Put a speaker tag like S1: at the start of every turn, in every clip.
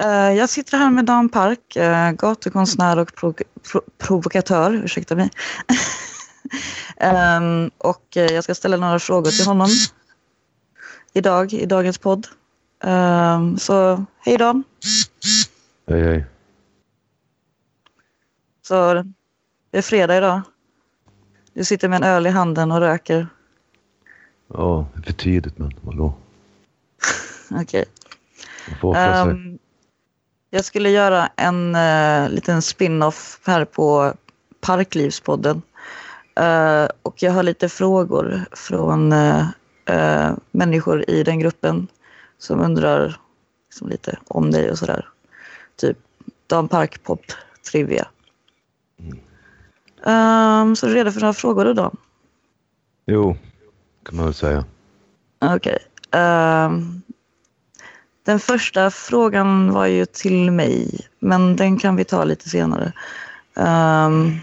S1: Eh, jag sitter här med Dan Park, uh, gatukonstnär och pro pro provokatör, ursäkta mig. um, och uh, jag ska ställa några frågor till honom idag i dagens podd. Um, så hej Dan.
S2: Hej hej.
S1: Så det är fredag idag. Du sitter med en öl i handen och röker.
S2: Ja, det är för tidigt men vadå?
S1: Okej. Okay.
S2: Man får offra sig.
S1: Jag skulle göra en uh, liten spin-off här på Parklivspodden. Uh, och jag har lite frågor från uh, människor i den gruppen som undrar liksom, lite om dig och sådär. Typ Dan Park Pop Trivia. Mm. Um, så är du redo för några frågor då? Dan?
S2: Jo, kan man väl säga.
S1: Okej. Okay. Um, den första frågan var ju till mig, men den kan vi ta lite senare. Um,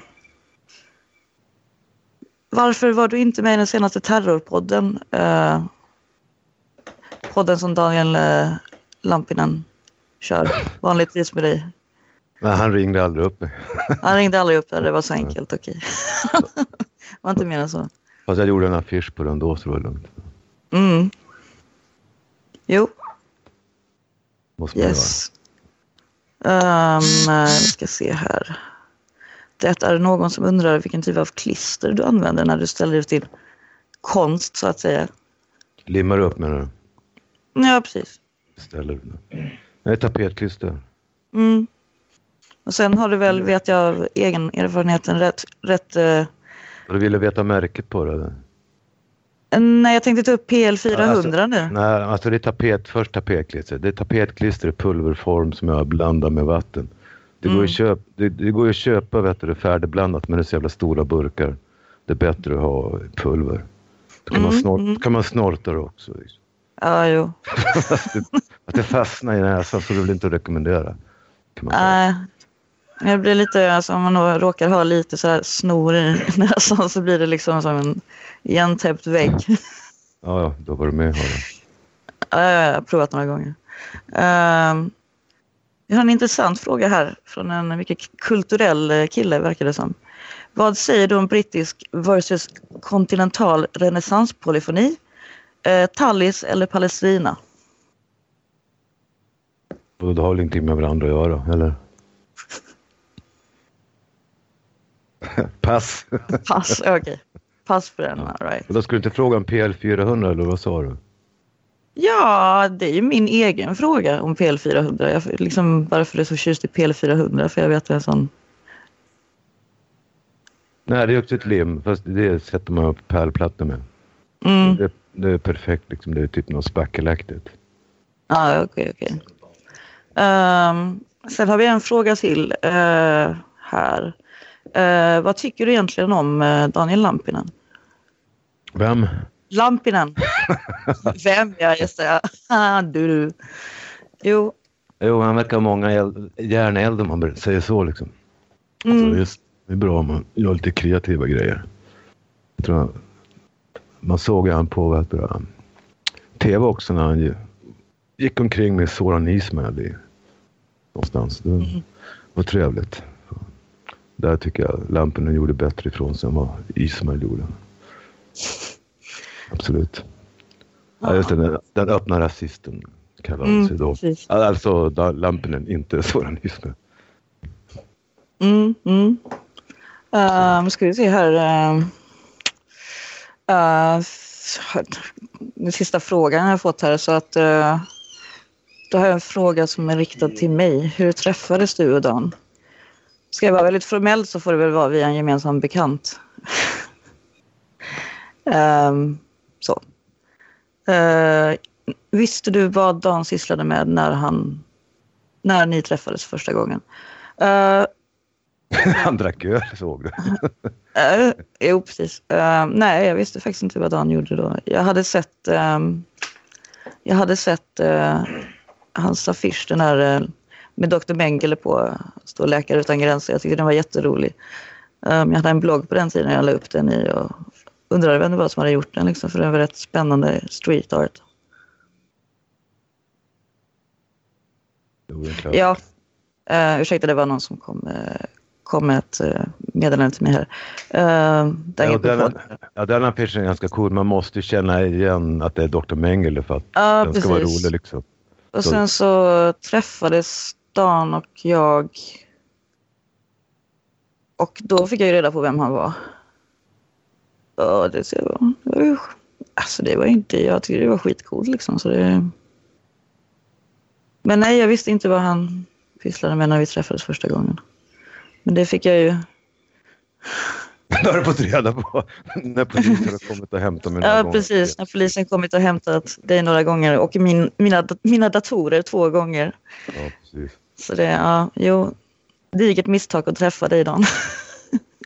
S1: varför var du inte med i den senaste terrorpodden? Uh, podden som Daniel uh, Lampinen kör vanligtvis med dig.
S2: Nej, han ringde aldrig upp mig.
S1: han ringde aldrig upp, det var så enkelt, okej. Okay. var inte mer än så.
S2: Fast jag gjorde en affisch på den då så det var lugnt.
S1: Mm. Jo,
S2: Måste
S1: Yes. Um, vi ska se här. Det är någon som undrar vilken typ av klister du använder när du ställer ut till konst så att säga.
S2: Limmar upp menar du?
S1: Ja, precis.
S2: Ställer Det är tapetklister.
S1: Mm. Och sen har du väl, vet jag av egen erfarenhet, en rätt... rätt uh...
S2: Du ville veta märket på det?
S1: Nej, jag tänkte ta upp PL400
S2: alltså,
S1: nu.
S2: Nej, alltså det är tapet, först tapetklister. Det är tapetklister i pulverform som jag blandar med vatten. Det, mm. går, att köpa, det, det går att köpa vet du, färdigblandat men det är så jävla stora burkar. Det är bättre att ha pulver. Då kan, mm, man, snort, mm. kan man snorta det också. Liksom.
S1: Ja, jo.
S2: att, det, att det fastnar i näsan så det vill inte rekommendera.
S1: Nej, det blir lite, alltså, om man råkar ha lite så här snor i näsan så blir det liksom som en igentäppt vägg.
S2: Ja, ja, då var du med Harald.
S1: Ja, jag har provat några gånger. Uh, jag har en intressant fråga här från en mycket kulturell kille verkar det som. Vad säger du om brittisk versus kontinental renässanspolyfoni? Uh, Tallis eller Palestina?
S2: Och det har väl ingenting med varandra att göra, eller? Pass.
S1: Pass, okej. Okay. Pass på den, ja. right.
S2: Då skulle du inte fråga om PL400 eller vad sa du?
S1: Ja, det är ju min egen fråga om PL400. Jag, liksom, varför är så förtjust i PL400? För jag vet att det är en sån...
S2: Nej, det är också ett lim, fast det sätter man upp pärlplattor med.
S1: Mm.
S2: Det, det, är perfekt, liksom. det är typ något spackelaktigt.
S1: Ja, okej, okay, okej. Okay. Um, ehm, sen har vi en fråga till uh, här. Uh, vad tycker du egentligen om uh, Daniel Lampinen?
S2: Vem?
S1: Lampinen. Vem, ja just det. Ja. du, du. Jo.
S2: Jo, han verkar ha många järneld om man säger så liksom. Mm. Alltså, just, det är bra om man gör lite kreativa grejer. Jag tror man såg han på vet du, tv också när han gick omkring med Soran Ismail någonstans. Det mm. var trevligt. Där tycker jag Lampinen gjorde bättre ifrån sig än vad Ismail gjorde. Absolut. Ja, just den, den öppna rasisten kallades mm, då. Precis. Alltså Lampinen, inte Soran Ismail.
S1: Mm, mm. Uh, ska vi se här. Uh, uh, den sista frågan jag har fått här så att uh, då har jag en fråga som är riktad till mig. Hur träffades du och Dan? Ska jag vara väldigt formell så får det väl vara via en gemensam bekant. um, så. Uh, visste du vad Dan sysslade med när, han, när ni träffades första gången? Uh,
S2: han drack öl såg du.
S1: uh, jo, precis. Uh, nej, jag visste faktiskt inte vad Dan gjorde då. Jag hade sett, um, jag hade sett uh, hans affisch, den här med Dr. Mengele på, stå Läkare utan gränser. Jag tyckte den var jätterolig. Um, jag hade en blogg på den tiden jag la upp den i och undrade vem det var som hade gjort den liksom, för den var rätt spännande street art. Ja, uh, ursäkta det var någon som kom, uh, kom med ett uh, meddelande till mig här. Uh,
S2: ja, den, ja, den affischen är ganska cool. Man måste känna igen att det är Dr. Mengele för att
S1: ja,
S2: den ska vara rolig. Liksom.
S1: Och sen så träffades Dan och jag och då fick jag ju reda på vem han var. Ja, det, var, det var alltså det var inte, jag tyckte det var skitcoolt liksom. Så det... Men nej, jag visste inte vad han pysslade med när vi träffades första gången. Men det fick jag ju.
S2: Det har du fått reda på när polisen har kommit och hämtat mig
S1: Ja, gånger. precis. När polisen kommit och hämtat dig några gånger och min, mina, mina datorer två gånger.
S2: Ja, precis.
S1: Så det, ja, jo, digert misstag att träffa dig Dan.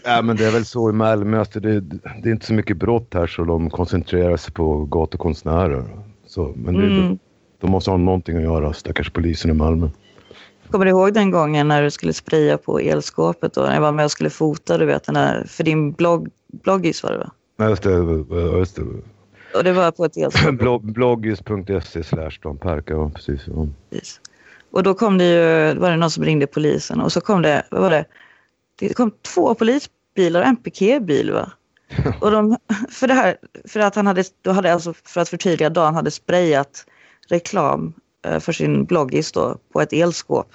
S2: Ja, men det är väl så i Malmö att det, det är inte så mycket brott här så de koncentrerar sig på gatukonstnärer. Så, men det, mm. de måste ha någonting att göra, stackars polisen i Malmö.
S1: Kommer du ihåg den gången när du skulle spraya på elskåpet och när jag var med och skulle fota, du vet den där, för din blogg, bloggis var det va?
S2: Nej, just det. Just det.
S1: Och det var på ett elskåp?
S2: Blog, bloggis.se slash Perka, ja precis. Ja. precis.
S1: Och då kom det ju, var det någon som ringde polisen och så kom det, vad var det? Det kom två polisbilar och en piketbil va? Och de, för, det här, för att han hade, då hade alltså, för att förtydliga, Dan hade sprayat reklam eh, för sin bloggis då på ett elskåp.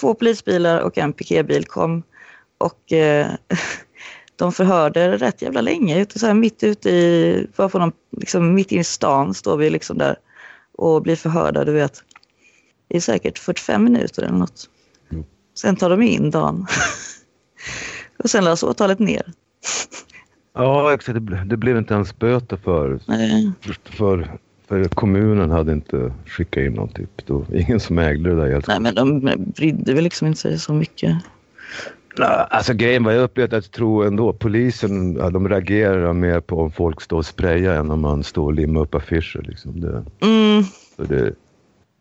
S1: Två polisbilar och en piketbil kom och eh, de förhörde rätt jävla länge. Så här, mitt ute i, bara på någon, liksom, mitt i stan står vi liksom där och blir förhörda, du vet. Det är säkert 45 minuter eller något. Mm. Sen tar de in Dan. och sen lades åtalet ner.
S2: Ja, exakt. Det, det blev inte ens böter för, för, för kommunen hade inte skickat in någon typ. Då, ingen som ägde det där helt
S1: Nej, men de brydde väl liksom inte sig så mycket.
S2: Alltså grejen var jag upplevde att tror ändå polisen de reagerar mer på om folk står och sprayar än om man står och limmar upp affischer. Liksom. Det,
S1: mm.
S2: det,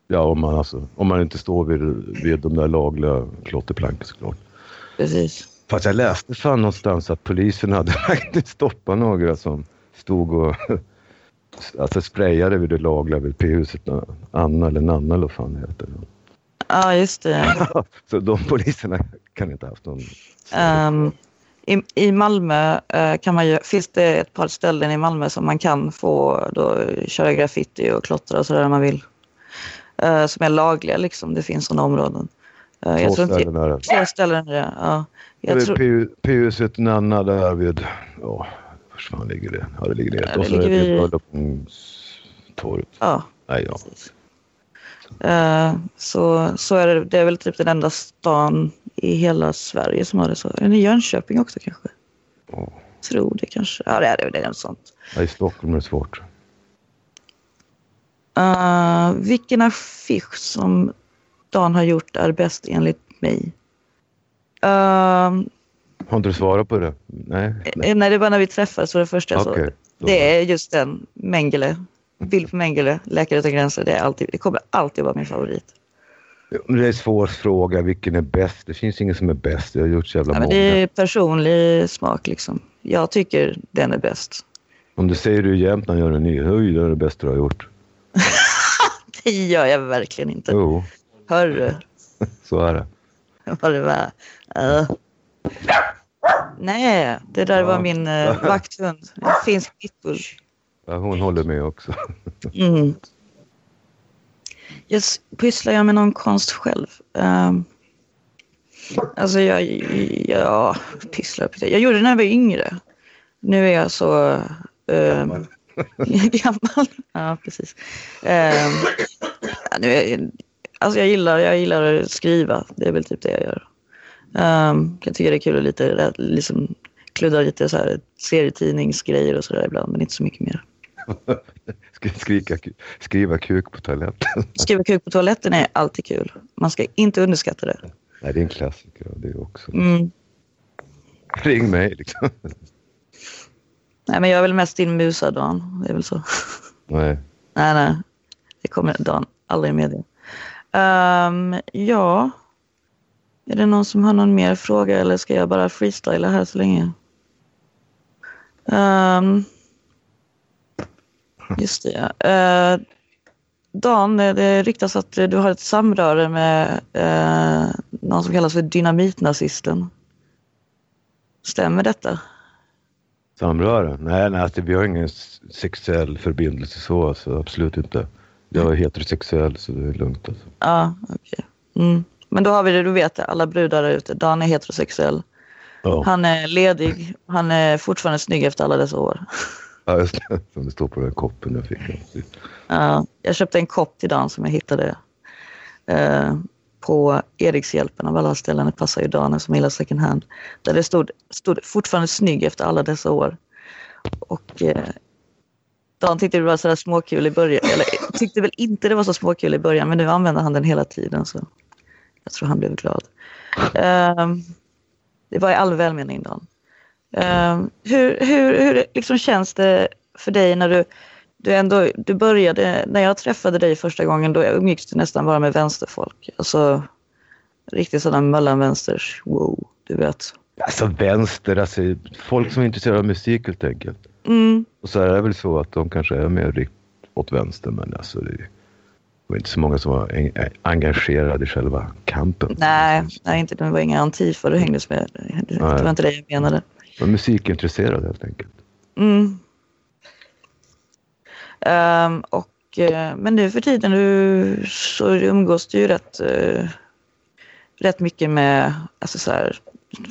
S2: ja, om man, alltså, om man inte står vid, vid de där lagliga klotterplanken såklart.
S1: Precis.
S2: Fast jag läste fan någonstans att polisen hade faktiskt stoppat några som stod och alltså sprayade vid det lagliga vid P-huset. Anna eller Nanna eller vad fan det heter.
S1: Ja, just det.
S2: så de poliserna kan inte ha haft någon...
S1: Um, i, I Malmö uh, kan man ju, finns det ett par ställen i Malmö som man kan få då, köra graffiti och klottra och sådär om man vill. Uh, som är lagliga liksom, det finns sådana områden.
S2: Uh, Två ställen är det.
S1: Två ställen är det, ja.
S2: Jag det tror... P-huset Nanna där vid, ja, var fan ligger det? Ja, det ligger nere. Ja, och så är det vid Bröllopstorget.
S1: Ja,
S2: Nej, ja.
S1: Uh, så, så är det, det är väl typ den enda stan i hela Sverige som har det så. Eller Jönköping också kanske?
S2: Oh.
S1: Tror det kanske. Ja, det är det. Det är något sånt.
S2: Ja, I Stockholm är det svårt.
S1: Uh, vilken affisch som Dan har gjort är bäst enligt mig? Uh,
S2: har inte du svarat på det? Nej.
S1: Nej, nej det var när vi träffades för det första. Okay. Så det är just den, Mengele. Bild på Mengele, Läkare utan gränser. Det, är alltid, det kommer alltid vara min favorit.
S2: Det är en svår fråga, vilken är bäst? Det finns ingen som är bäst. Jag har gjort så jävla ja, många.
S1: Det är personlig smak liksom. Jag tycker den är bäst.
S2: Om du säger du jämt när jag gör en ny, det är det bästa du har gjort.
S1: det gör jag verkligen inte.
S2: Jo.
S1: Hörru.
S2: så är det.
S1: Vad det var. Uh. Nej, det där ja. var min uh, vakthund. En finsk pitbull.
S2: Ja, hon håller med också.
S1: mm. Yes, pysslar jag med någon konst själv? Um, alltså jag, ja, pysslar, pysslar. Jag gjorde det när jag var yngre. Nu är jag så um, gammal. Ja, precis. Um, ja, nu är, alltså jag, gillar, jag gillar att skriva. Det är väl typ det jag gör. Um, jag tycker det är kul att lite, liksom, kludda lite så här, serietidningsgrejer och sådär ibland, men inte så mycket mer.
S2: Skrika, skriva kuk på toaletten.
S1: Skriva kuk på toaletten är alltid kul. Man ska inte underskatta det.
S2: Nej, det är en klassiker. Det är också.
S1: Mm.
S2: Ring mig liksom.
S1: Nej, men jag är väl mest din musa, Dan. Det är väl så.
S2: Nej.
S1: nej, nej. Det kommer Dan aldrig medge. Um, ja. Är det någon som har någon mer fråga eller ska jag bara freestyla här så länge? Um, Just det. Uh, Dan, det ryktas att du har ett samröre med eh, någon som kallas för dynamitnazisten. Stämmer detta?
S2: Samröre? Nej, nej alltså, vi har ingen sexuell förbindelse så, alltså, absolut inte. Jag är heterosexuell så det är lugnt. Alltså.
S1: Ja, okej. Okay. Mm. Men då har vi det, du vet alla brudar där ute. Dan är heterosexuell. Ja. Han är ledig. Han är fortfarande snygg efter alla dessa år.
S2: Ja, just det. Som det står på den koppen jag fick.
S1: Ja, jag köpte en kopp till Dan som jag hittade eh, på Erikshjälpen av alla ställen. Det passar ju Dan som gillar second hand. Där det stod, stod fortfarande snygg efter alla dessa år. Och eh, Dan tyckte det var sådär småkul i början. Eller tyckte väl inte det var så småkul i början men nu använder han den hela tiden. Så jag tror han blev glad. Eh, det var i all välmening Dan. Eh, hur hur, hur liksom känns det för dig när du, du ändå du började, när jag träffade dig första gången då umgicks du nästan bara med vänsterfolk. Alltså riktigt sådana mellanvänsters, wow, du vet.
S2: Alltså vänster, alltså folk som är intresserade av musik helt enkelt. Mm. Och så är det väl så att de kanske är mer åt vänster men alltså det var inte så många som var engagerade i själva kampen.
S1: Nej, nej inte, det var inga Antifa du hängdes med. Det var inte det jag menade.
S2: var musikintresserad helt enkelt.
S1: Mm. Um, och, uh, men nu för tiden du, så umgås du ju rätt, uh, rätt mycket med alltså så här,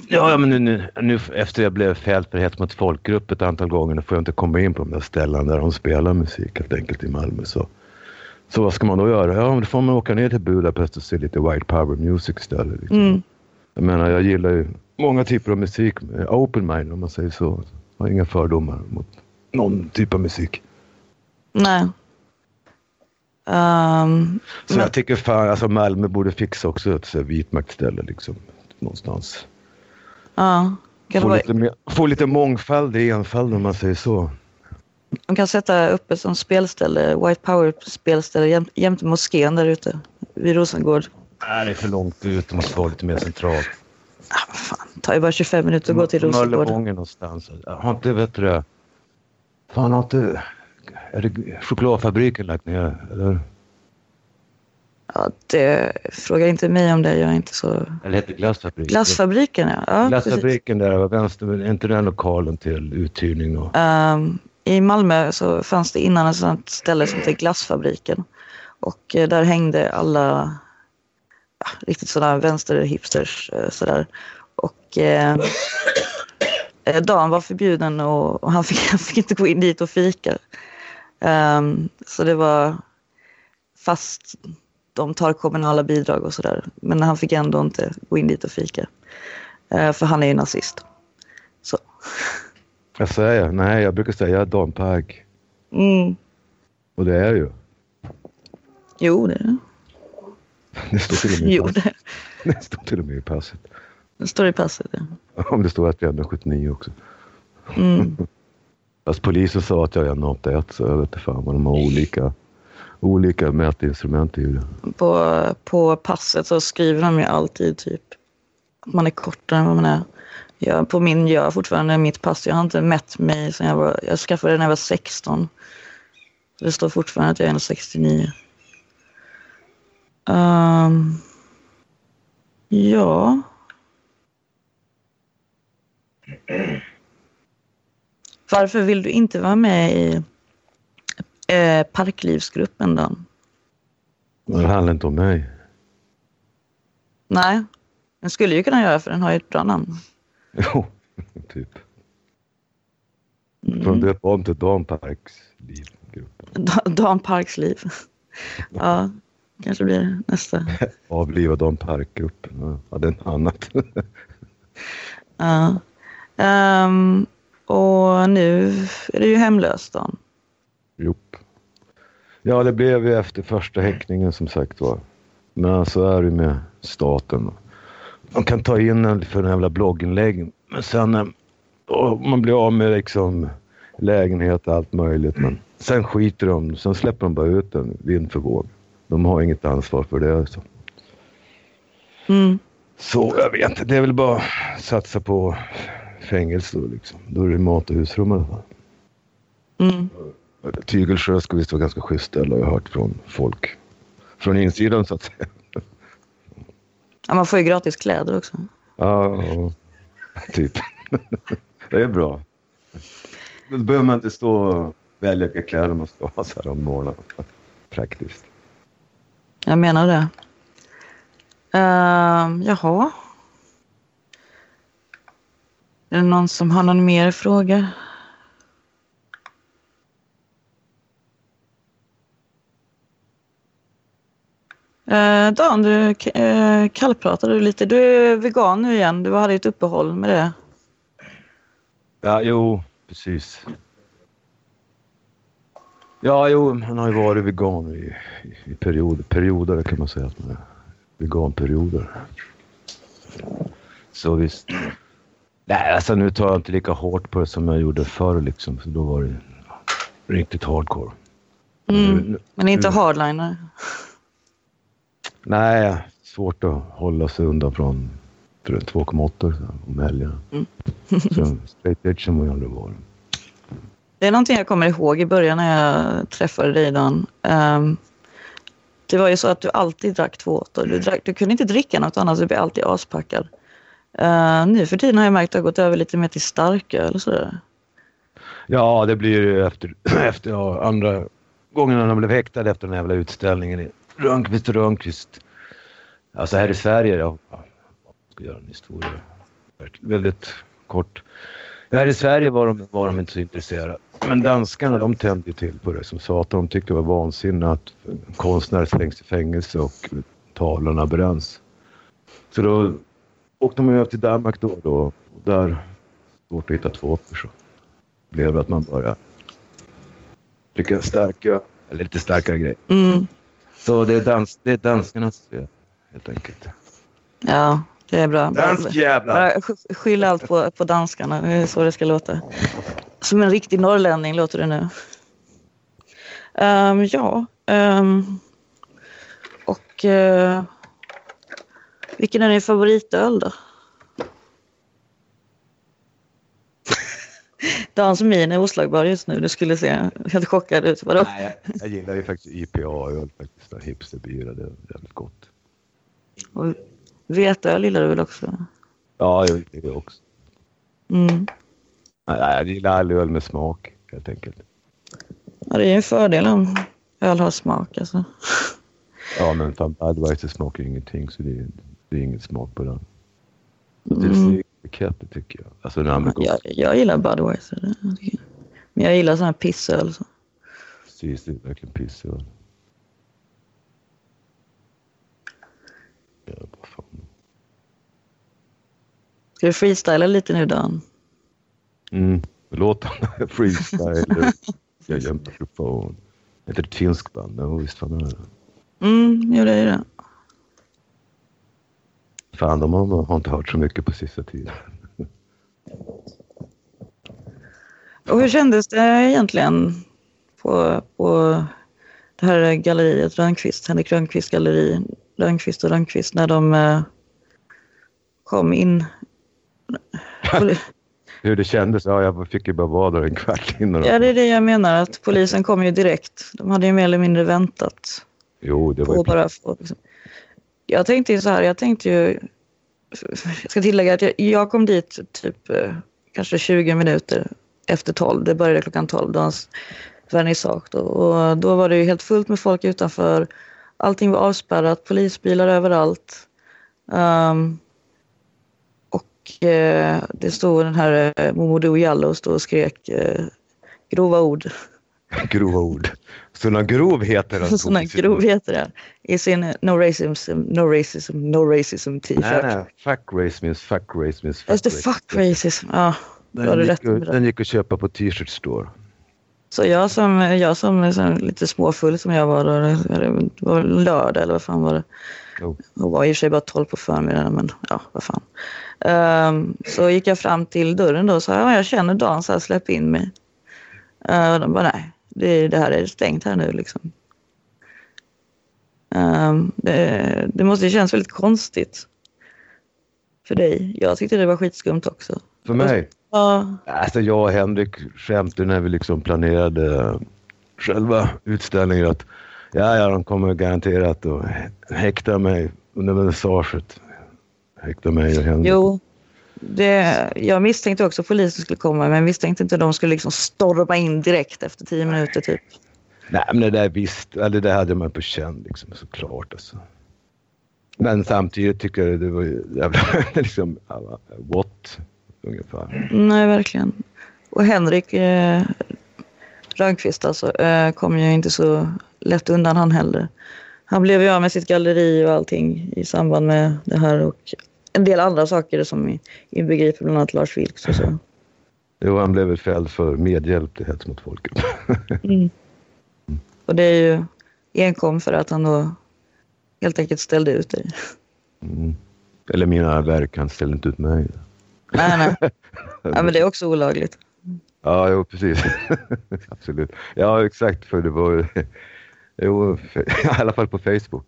S2: Ja, ja men nu, nu, nu efter jag blev fälld för hets mot folkgrupp ett antal gånger, får jag inte komma in på de där ställena där de spelar musik helt enkelt i Malmö. Så, så vad ska man då göra? Ja, då får man åka ner till Budapest och se lite White Power Music istället. Liksom. Mm. Jag menar, jag gillar ju många typer av musik, open mind om man säger så. Jag har inga fördomar mot någon typ av musik.
S1: Nej. Um,
S2: så men... jag tycker fan, alltså Malmö borde fixa också ett vitmaktställe liksom. Någonstans.
S1: Ja.
S2: Få, vara... lite, få lite mångfald i enfald om man säger så.
S1: De kan sätta upp ett sånt spelställe, White Power-spelställe jäm, jämte moskén där ute vid Rosengård.
S2: Nej, det är för långt ut. Det måste vara lite mer centralt.
S1: Ah, fan, det tar ju bara 25 minuter att gå till Rosengård.
S2: Möllevången någonstans. Har inte, vet du Fan, har inte... Är det chokladfabriken lagt ner? Eller?
S1: Ja, det, fråga inte mig om det, jag är inte så...
S2: Eller heter Glassfabriken?
S1: Glassfabriken, ja. ja
S2: Glassfabriken där var vänster, är inte den lokalen till uthyrning? Och...
S1: Um, I Malmö så fanns det innan ett sånt ställe som hette Glassfabriken. Och uh, där hängde alla ja, riktigt sådana vänsterhipsters uh, sådär. Och uh, Dan var förbjuden och, och han, fick, han fick inte gå in dit och fika. Um, så det var fast de tar kommunala bidrag och sådär. Men han fick ändå inte gå in dit och fika. Eh, för han är ju nazist. Så.
S2: Jag säger, nej jag brukar säga jag Don Park.
S1: Mm.
S2: Och det är ju.
S1: Jo det är
S2: det. står till och med i jo, passet. Det. det står till och med i passet.
S1: Det står i passet ja.
S2: Om det står att jag är 1,79 också.
S1: Mm.
S2: Fast polisen sa att jag är 1,81 så jag vet fan vad de har olika olika mätinstrument i det.
S1: På, på passet så skriver de ju alltid typ att man är kortare än vad man är. Jag, på min, jag har fortfarande mitt pass, jag har inte mätt mig sen jag var, jag skaffade det när jag var 16. Det står fortfarande att jag är 1,69. Um, ehm, ja. Varför vill du inte vara med i eh, Parklivsgruppen då?
S2: Det handlar inte om mig.
S1: Nej, den skulle ju kunna göra för den har ju ett bra namn.
S2: Jo, typ. Mm. Från döpa om till Dan Parks livgruppen.
S1: Dan Parks liv. ja, kanske blir nästa.
S2: Avliva Dan Park-gruppen. Ja, är annat.
S1: ja. Um, och nu är du ju hemlös Dan.
S2: Jo. Ja, det blev ju efter första häktningen som sagt var. Men så är det med staten. De kan ta in en för en jävla blogginlägg. Men sen man blir av med liksom lägenhet och allt möjligt. Men sen skiter de. Sen släpper de bara ut en vind för våg. De har inget ansvar för det. Alltså.
S1: Mm.
S2: Så jag vet inte. Det är väl bara att satsa på fängelse då liksom. Då är det mat och husrum i alla fall.
S1: Mm.
S2: Tygelsjö ska visst vara ganska schysst ställe har jag hört från folk. Från insidan så att säga.
S1: Ja, man får ju gratis kläder också.
S2: Ja, ja, typ. det är bra. Då behöver man inte stå och välja vilka kläder man ska ha så här om morgonen. Praktiskt.
S1: Jag menar det. Uh, jaha. Är det någon som har någon mer fråga? Eh, Dan, du eh, kallpratade lite. Du är vegan nu igen. Du hade ett uppehåll med det.
S2: Ja, jo, precis. Ja, jo, man har ju varit vegan i, i perioder, perioder kan man säga att man är veganperioder. Så visst. Nej, alltså nu tar jag inte lika hårt på det som jag gjorde förr liksom. För då var det riktigt hardcore.
S1: Mm, nu, men inte nu, hardliner?
S2: Nej, svårt att hålla sig undan från 2,8 om helgerna. Mm. så straight edge som jag aldrig varit.
S1: Det är någonting jag kommer ihåg i början när jag träffade dig Dan. Um, det var ju så att du alltid drack två åttor. Du, drack, du kunde inte dricka något annat, du blev alltid aspackad. Uh, nu för tiden har jag märkt att det har gått över lite mer till starköl och sådär.
S2: Ja, det blir efter, efter ja, andra gången när han blev häktad efter den jävla utställningen i Rönnqvist och Rönnqvist. Alltså här i Sverige, ja, jag ska göra en historia. Väldigt kort. Här i Sverige var de, var de inte så intresserade. Men danskarna de tände till på det som satan. De tyckte det var vansinne att konstnärer slängs i fängelse och tavlorna bränns. Så då åkte man över till Danmark då, då och där svårt att hitta två så blev det att man började dricka starka, eller lite starkare grejer.
S1: Mm.
S2: Så det är, dans, det är danskarnas fel helt enkelt.
S1: Ja, det är bra.
S2: Danskjävlar!
S1: Skyll allt på, på danskarna, det är så det ska låta. Som en riktig norrlänning låter det nu. Um, ja. Um, och uh, vilken är din favoritöl då? Dans min är oslagbar just nu. Du skulle se helt chockad ut. Vadå?
S2: Nej, jag, jag gillar ju faktiskt IPA-öl. Faktiskt, hipsterbyra. Det är jävligt gott.
S1: Och veteöl gillar du väl också?
S2: Ja, jag gillar det också.
S1: Mm.
S2: Nej, jag gillar all öl med smak helt enkelt.
S1: Ja, det är ju en fördel om öl har smak alltså.
S2: Ja, men fan Budweiser smakar ju ingenting så det är, det är ingen smak på den.
S1: Mm.
S2: Det är etikett tycker jag. Alltså den amerikanska.
S1: Jag, jag gillar Budweiser. Men jag gillar sån här pissöl. Så.
S2: Precis, det är verkligen pissöl. Ja, vad fan.
S1: Ska du freestyla lite nu Dan?
S2: Mm, låt han freestyle. jag gör mikrofon. Heter det ett finskt band? Ja, visst fan är det.
S1: Mm, jo det är det.
S2: Fan, de har, har inte hört så mycket på sista tiden.
S1: Och hur kändes det egentligen på, på det här galleriet Rönnqvist, Henrik Rönnqvist galleri, Rönnqvist och Rönnqvist när de eh, kom in?
S2: Hur det kändes? Ja, jag fick ju bara vara där en kvart innan.
S1: Ja, det är det jag menar, att polisen kom ju direkt. De hade ju mer eller mindre väntat.
S2: Jo, det var ju...
S1: Bara få, liksom. Jag tänkte ju så här, jag tänkte ju... Jag ska tillägga att jag, jag kom dit typ eh, kanske 20 minuter efter 12. Det började klockan 12, dagens vernissage. Då. Och då var det ju helt fullt med folk utanför. Allting var avspärrat, polisbilar överallt. Um, och eh, det stod den här eh, Momodou Jallow stod och skrek eh, grova ord.
S2: Grova ord. Sådana grovheter.
S1: Sådana grovheter, I sin No Racism, No Racism, No Racism t-shirt. Nej, nej.
S2: Fuck racism, fuck racism. Fuck
S1: Just det, fuck racism. Ja,
S2: den, har du rätt gick, den gick att köpa på t-shirt store.
S1: Så jag som, jag som, som lite småfull som jag var då, det var lördag eller vad fan var det? Oh. Det var i och för sig bara 12 på förmiddagen men ja, vad fan. Um, så gick jag fram till dörren då och sa ja, jag känner Dan så här, släpp in mig. Uh, och de bara nej, det, det här är stängt här nu liksom. Um, det, det måste ju kännas väldigt konstigt för dig. Jag tyckte det var skitskumt också.
S2: För mig?
S1: Ja.
S2: Alltså jag och Henrik skämtade när vi liksom planerade själva utställningen att ja, ja, de kommer garanterat att häkta mig under vernissaget. Häkta mig och henne.
S1: Jo, det, jag misstänkte också att polisen skulle komma men misstänkte inte att de skulle liksom storma in direkt efter tio minuter typ.
S2: Nej, men det där visst, eller det hade man på känn liksom såklart alltså. Men samtidigt tycker jag det var jävla liksom, what? Ungefär.
S1: Nej, verkligen. Och Henrik eh, Rönnqvist alltså, eh, kom ju inte så lätt undan han heller. Han blev ju av med sitt galleri och allting i samband med det här och en del andra saker som inbegriper bland annat Lars Vilks och så.
S2: Jo, han blev fälld för medhjälp till hets mot folkgrupp.
S1: mm. Och det är ju enkom för att han då helt enkelt ställde ut dig.
S2: Mm. Eller mina verk, han ställde inte ut mig.
S1: Nej, nej. Ja, men det är också olagligt.
S2: Ja, jo, precis. Absolut. Ja, exakt. För det var jo, i alla fall på Facebook.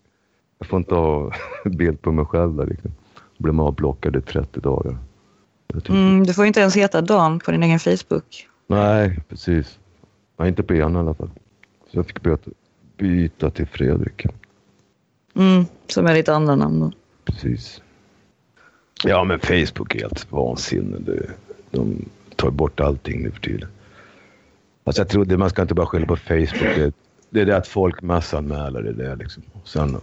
S2: Jag får inte ha bild på mig själv där liksom. Blev avblockad i 30 dagar.
S1: Mm, du får inte ens heta Dan på din egen Facebook.
S2: Nej, precis. Nej, inte på ena i alla fall. Så jag fick byta, byta till Fredrik.
S1: Mm, som är ditt andra namn då.
S2: Precis. Ja, men Facebook är helt vansinne. De tar bort allting nu för tiden. Alltså jag trodde man ska inte bara skylla på Facebook. Det, det är det att folk massanmäler det där liksom. Och sen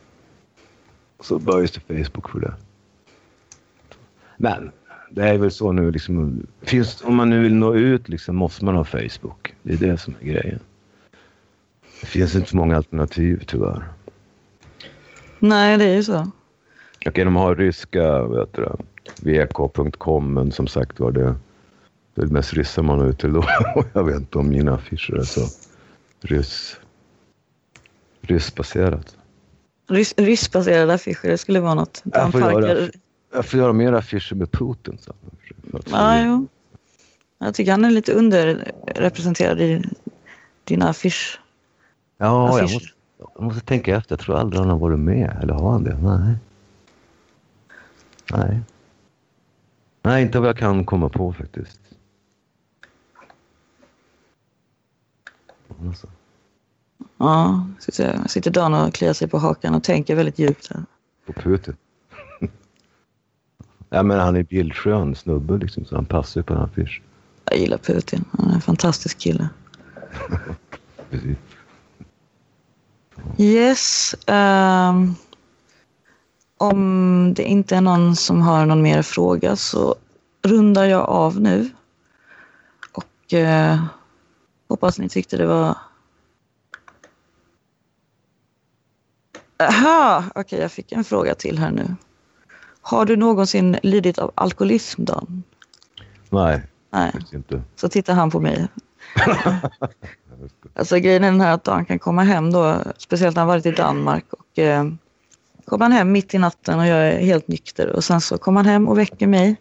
S2: så böjs det Facebook för det. Men det är väl så nu liksom. Finns, om man nu vill nå ut liksom måste man ha Facebook. Det är det som är grejen. Det finns inte så många alternativ tyvärr.
S1: Nej, det är ju så.
S2: Okej, de har ryska vk.com men som sagt var det det är mest ryssar man har ute då. Jag vet inte om mina affischer är så ryss, ryssbaserat.
S1: Rys, ryssbaserade affischer, det skulle vara något.
S2: Jag får, göra, jag får göra mer affischer med Putin. Så,
S1: ja, jo. Jag tycker han är lite underrepresenterad i dina affisch.
S2: Ja, affischer. jag måste, jag måste tänka efter. Jag tror aldrig han har varit med. Eller har han det? Nej. Nej. Nej, inte vad jag kan komma på faktiskt.
S1: Alltså. Ja, sitter, sitter Dan och kliar sig på hakan och tänker väldigt djupt. Här.
S2: På Putin? Ja, men han är bildskön snubbe liksom, så han passar ju på en affisch.
S1: Jag gillar Putin. Han är en fantastisk kille.
S2: Precis.
S1: Yes. Um, om det inte är någon som har någon mer fråga så rundar jag av nu. Och uh, hoppas ni tyckte det var... Aha, okej okay, jag fick en fråga till här nu. Har du någonsin lidit av alkoholism Dan?
S2: Nej,
S1: Nej. inte. Så tittar han på mig. alltså grejen är den här att Dan kan komma hem då, speciellt när han varit i Danmark och eh, kommer han hem mitt i natten och jag är helt nykter och sen så kommer han hem och väcker mig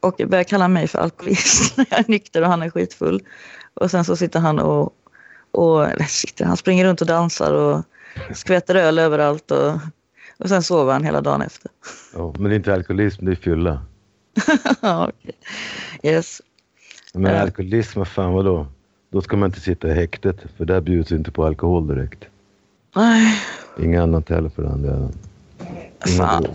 S1: och börjar kalla mig för alkoholist när jag är nykter och han är skitfull. Och sen så sitter han och, och sitter, han springer runt och dansar och skvätter öl överallt och, och sen sover han hela dagen efter.
S2: Ja, men det är inte alkoholism, det är fylla.
S1: okay. Yes.
S2: Men alkoholism, vad fan vadå? Då ska man inte sitta i häktet för där bjuds inte på alkohol direkt.
S1: Nej.
S2: Inga annat heller för den delen.
S1: Fan.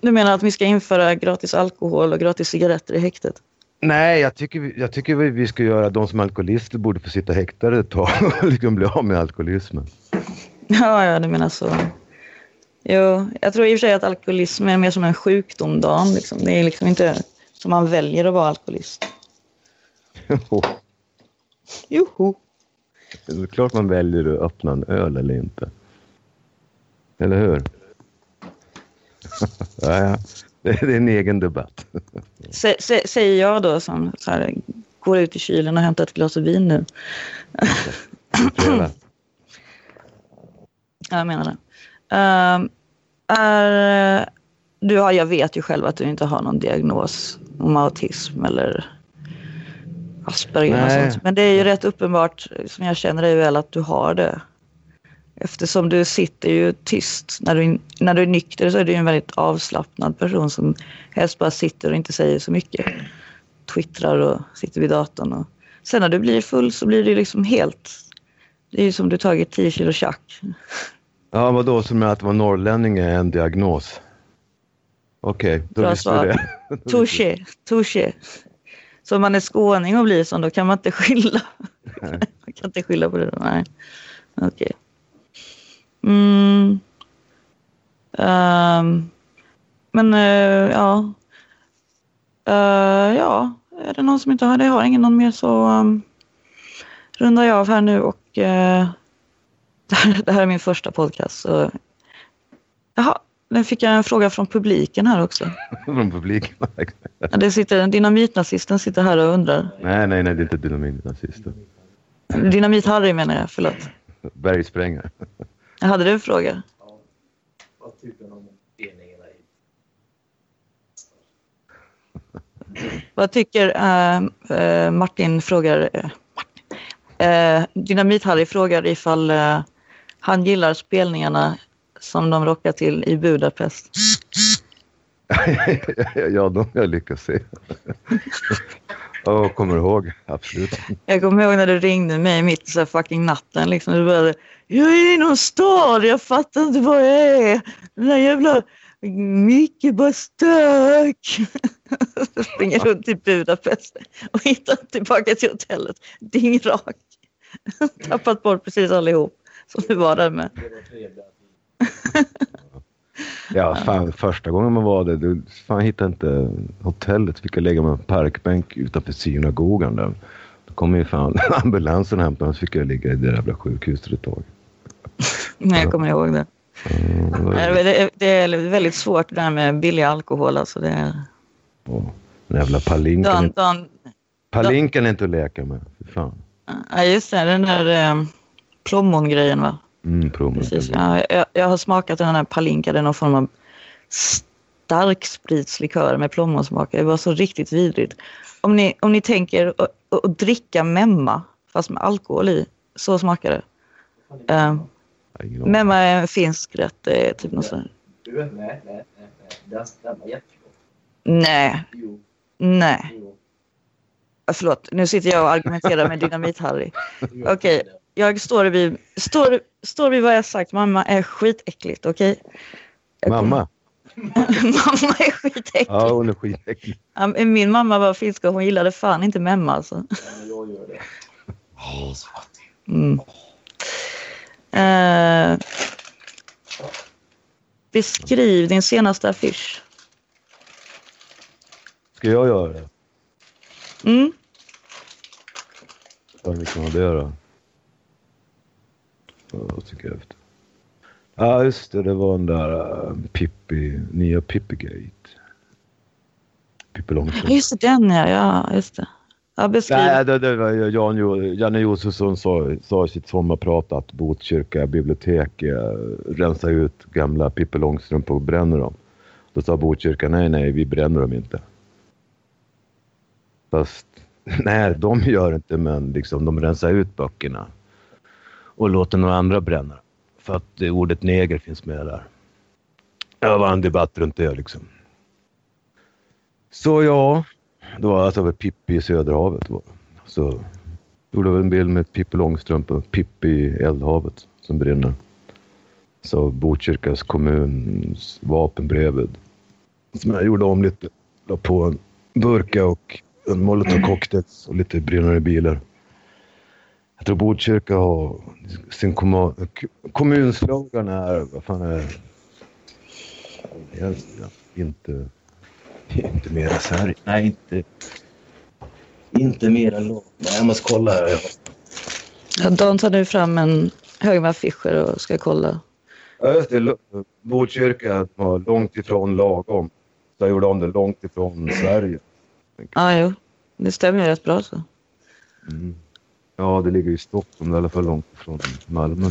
S1: Du menar att vi ska införa gratis alkohol och gratis cigaretter i häktet?
S2: Nej, jag tycker, jag tycker vi ska göra, de som är alkoholister borde få sitta häktade ett tag och liksom bli av med alkoholismen.
S1: Ja, ja, du menar så. Jo, jag tror i och för sig att alkoholism är mer som en sjukdom, Dan. Liksom. Det är liksom inte som man väljer att vara alkoholist.
S2: Jo.
S1: Joho.
S2: Det är klart man väljer att öppna en öl eller inte. Eller hur? ja, ja. Det är en egen debatt.
S1: säger jag då som så här, går ut i kylen och hämtar ett glas vin nu. jag menar det. Um, är, du har, jag vet ju själv att du inte har någon diagnos om autism eller Asperger och sånt. Men det är ju rätt uppenbart, som jag känner dig väl, att du har det. Eftersom du sitter ju tyst. När du, när du är nykter så är du en väldigt avslappnad person som helst bara sitter och inte säger så mycket. Twittrar och sitter vid datorn. Och... Sen när du blir full så blir du liksom helt Det är ju som du tagit 10 kilo tjack.
S2: Ja, vadå, som är att vara norrlänning är en diagnos? Okej, okay, då
S1: Bra
S2: visste
S1: svar.
S2: du det.
S1: Touché, touché. Så om man är skåning och blir sån, då kan man inte skylla.
S2: Nej.
S1: man kan inte skylla på det. då. Nej, okej. Mm. Ehm. men eh, ja. Eh, ja, är det någon som inte har det? Jag har ingen någon mer så um, rundar jag av här nu och eh, det, här, det här är min första podcast. Så, jaha, nu fick jag en fråga från publiken här också.
S2: Från publiken.
S1: Ja, Det sitter, dynamitnazisten sitter här och undrar.
S2: nej, nej, nej, det är inte dynamitnazister.
S1: Dynamit-Harry menar jag, förlåt.
S2: Bergsprängare.
S1: Hade du en fråga?
S3: Vad tycker du om
S1: Vad tycker eh, eh, Martin frågar... Martin. Eh, Dynamit-Harry frågar ifall eh, han gillar spelningarna som de rockar till i Budapest.
S2: ja, de jag lyckats se. Ja, kommer ihåg. Absolut.
S1: Jag kommer ihåg när du ringde mig mitt i så fucking natten. Liksom. Du började, jag är i någon stad, jag fattar inte vad jag är. Den där jävla Micke bara stök. Springer runt i Budapest och hittar tillbaka till hotellet. Dingrak. Tappat bort precis allihop som du var där med.
S2: Ja, fan, första gången man var där, du fan hittade inte hotellet. Fick jag lägga mig på en parkbänk utanför synagogan där. Då kom ju fan ambulansen och hämtade mig så fick jag ligga i det jävla sjukhuset ett tag.
S1: Nej, jag kommer ihåg det.
S2: Ja, det
S1: Det är- Det är väldigt svårt det där med billig alkohol. Alltså det är...
S2: ja, Den jävla palinken.
S1: Dan, Dan,
S2: Palinken är inte att leka med. Fy fan.
S1: ja, just det, den där eh, plommongrejen va?
S2: Mm, promen.
S1: Precis. Ja, jag, jag har smakat den här palinka, det är någon form av starkspritslikör med plommonsmak. Det var så riktigt vidrigt. Om ni, om ni tänker att- dricka memma, fast med alkohol i, så smakar det. Uh, memma är en finsk rätt. Det är typ något sånt.
S3: Nej, nej, nej. Den, var jättegod.
S1: Nej,
S3: Jo,
S1: nej.
S3: jo.
S1: Förlåt, nu sitter jag och argumenterar med Dynamit-Harry. Okej. Jag står vid, står, står vid vad jag sagt. Mamma är skitäckligt, okej? Kommer-
S2: Mamma?
S1: mamma är skitäcklig.
S2: Ja, hon är skitäcklig.
S1: Ja, Min mamma var finska och hon gillade fan inte memma alltså.
S3: Jag gör det.
S1: Mm. Eh, beskriv din senaste affisch.
S2: Ska jag göra det?
S1: Mm.
S2: Vad kan man det göra? Tycker jag efter? Ja, just det. Det var den där uh, Pippi, nya Pippigate. Pippi Långstrump.
S1: Just det, den ja. ja just det. Ja, beskriv.
S2: Nej, det, det var Jan, Janne Josefsson sa, sa i sitt sommarprat att Botkyrka bibliotek eh, rensar ut gamla Pippi Långstrump och bränner dem. Då sa Botkyrka nej, nej, vi bränner dem inte. Fast nej, de gör inte, men liksom, de rensar ut böckerna och låter några andra bränna. För att ordet neger finns med där. Det var en debatt runt det liksom. Så ja, det var alltså Pippi i Söderhavet. Var. Så gjorde jag en bild med Pippi Långstrump och Pippi i Eldhavet som brinner. Så Botkyrkas kommuns vapen bredvid. Som jag gjorde om lite. La på en burka och en molotov cocktails och lite brinnande bilar. Jag tror Botkyrka har sin kommunslogan är, vad fan är det? Jag, inte, inte mera Sverige. Nej, inte, inte mera lag. Nej, jag måste kolla. här.
S1: Ja, Dan tar nu fram en hög med affischer och ska kolla.
S2: Ja, just det. Botkyrka var långt ifrån lagom. Så jag gjorde om det långt ifrån Sverige.
S1: Ja, jo. Det stämmer ju rätt bra så.
S2: Mm. Ja, det ligger i Stockholm, i alla fall långt ifrån Malmö.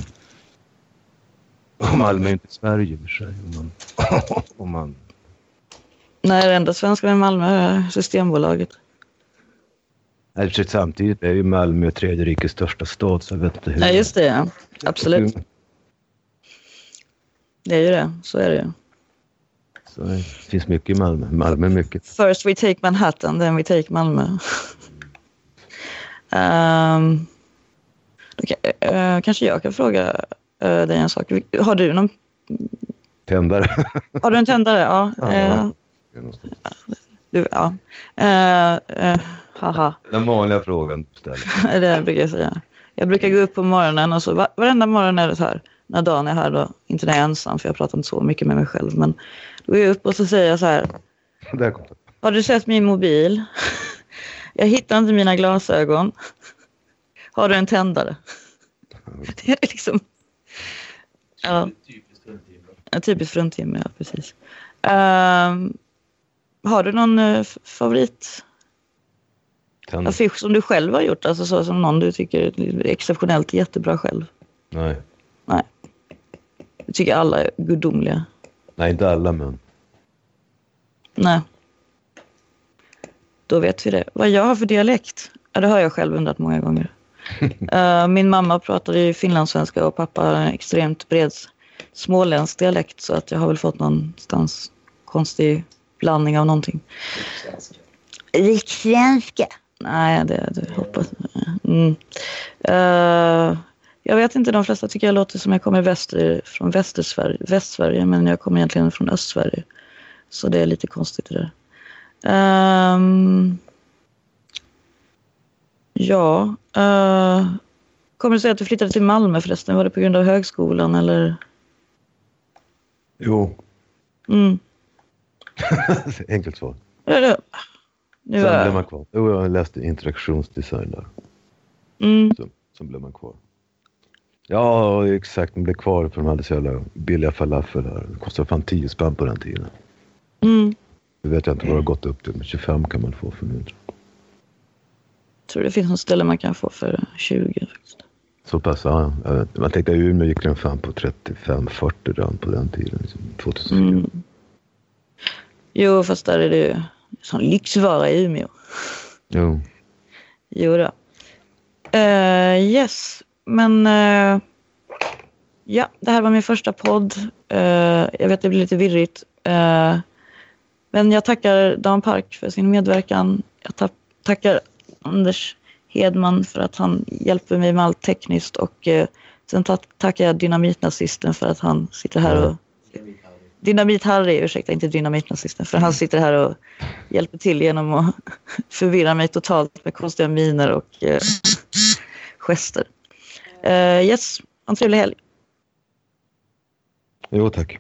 S2: Och Malmö är inte Sverige i och för sig. Om man, om man,
S1: Nej, det enda svenska med Malmö är Systembolaget.
S2: Nej, för samtidigt är ju Malmö tredje rikets största stad, så jag vet inte hur...
S1: Ja, just det. Ja. Absolut. Det är ju det. Så är det ju.
S2: Så det finns mycket i Malmö. Malmö är mycket.
S1: First we take Manhattan, then we take Malmö. um, eh, kanske jag kan fråga eh, dig en sak. Har du någon...
S2: Tändare.
S1: Har du en tändare? Ja.
S2: Ja.
S1: du, ja. Haha.
S2: Den vanliga frågan du ställer.
S1: det brukar jag säga. Jag brukar gå upp på morgonen och så va- varenda morgon är det så här. När dagen är här då, inte när jag är ensam för jag pratar inte så mycket med mig själv. Men då går jag upp och så säger jag så här. Har du sett min mobil? Jag hittar inte mina glasögon. Har du en tändare? Det är liksom... Ja,
S3: Typiskt fruntimmer.
S1: en typisk fruntimmer, ja precis. Ehm, har du någon uh, favorit
S2: Tänd.
S1: affisch som du själv har gjort? Alltså så som någon du tycker är exceptionellt jättebra själv?
S2: Nej.
S1: Du tycker alla är gudomliga?
S2: Nej, inte alla men.
S1: Nej. Då vet vi det. Vad jag har för dialekt? Ja, det har jag själv undrat många gånger. Eh, min mamma pratade ju finlandssvenska och pappa har en extremt bred småländsk dialekt så att jag har väl fått någonstans konstig blandning av någonting.
S3: Svenska.
S1: Rikssvenska? Nej, det, det hoppas mm. Eh, Jag vet inte, de flesta tycker jag låter som jag kommer väster, från Västersverige, Västsverige men jag kommer egentligen från Östsverige. Så det är lite konstigt det där. Ehm, ja. Uh, kommer du säga att du flyttade till Malmö förresten? Var det på grund av högskolan eller?
S2: Jo.
S1: Mm.
S2: Enkelt svar.
S1: Ja, det, nu
S2: Sen
S1: är
S2: blev man kvar. Jo, jag läste interaktionsdesign där.
S1: mm.
S2: Så, sen blev man kvar. Ja, exakt. Man blev kvar för de hade så jävla billiga falafel här. Det kostade fan 10 spänn på den tiden.
S1: Mm.
S2: Nu vet jag inte vad det har gått upp till, men 25 kan man få för nu.
S1: tror det finns något ställe man kan få för 20. Faktiskt.
S2: Så pass, ja. Man tänkte att Umeå gick den fan på 35-40 redan på den tiden. Liksom, 2004.
S1: Mm. Jo, fast där är det ju sån lyxvara i Umeå.
S2: Jo.
S1: Jo då. Eh, yes, men eh, ja, det här var min första podd. Eh, jag vet det blir lite virrigt. Men jag tackar Dan Park för sin medverkan. Jag ta- tackar Anders Hedman för att han hjälper mig med allt tekniskt och eh, sen ta- tackar jag Dynamitnazisten för att han sitter här och Dynamit-Harry, ursäkta inte dynamitnazisten, för han sitter här och hjälper till genom att förvirra mig totalt med konstiga miner och eh, gester. Eh, yes, ha en trevlig helg.
S2: Jo, tack.